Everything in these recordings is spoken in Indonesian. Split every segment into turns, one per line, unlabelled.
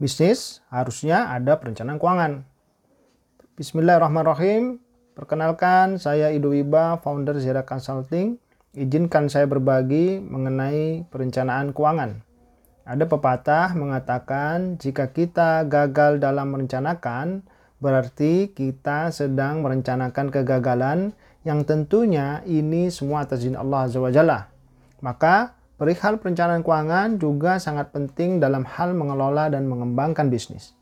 bisnis harusnya ada perencanaan keuangan. Bismillahirrahmanirrahim. Perkenalkan, saya Ido Wiba, founder Zera Consulting. Izinkan saya berbagi mengenai perencanaan keuangan. Ada pepatah mengatakan jika kita gagal dalam merencanakan, berarti kita sedang merencanakan kegagalan yang tentunya ini semua atas izin Allah Azza wa Jalla. Maka perihal perencanaan keuangan juga sangat penting dalam hal mengelola dan mengembangkan bisnis.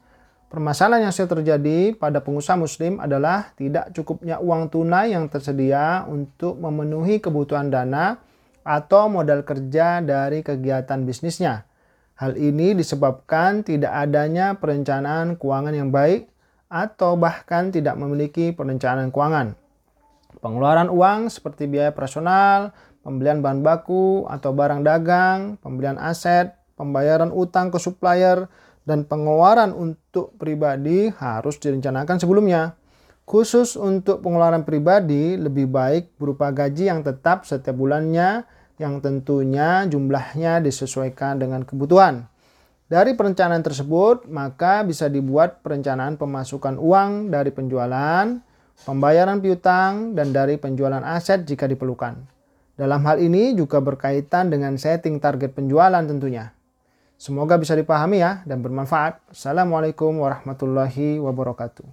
Permasalahan yang sering terjadi pada pengusaha muslim adalah tidak cukupnya uang tunai yang tersedia untuk memenuhi kebutuhan dana atau modal kerja dari kegiatan bisnisnya. Hal ini disebabkan tidak adanya perencanaan keuangan yang baik atau bahkan tidak memiliki perencanaan keuangan. Pengeluaran uang seperti biaya personal, pembelian bahan baku atau barang dagang, pembelian aset, pembayaran utang ke supplier, dan pengeluaran untuk pribadi harus direncanakan sebelumnya. Khusus untuk pengeluaran pribadi, lebih baik berupa gaji yang tetap setiap bulannya yang tentunya jumlahnya disesuaikan dengan kebutuhan. Dari perencanaan tersebut, maka bisa dibuat perencanaan pemasukan uang dari penjualan, pembayaran piutang, dan dari penjualan aset jika diperlukan. Dalam hal ini juga berkaitan dengan setting target penjualan tentunya. Semoga bisa dipahami ya dan bermanfaat. Assalamualaikum warahmatullahi wabarakatuh.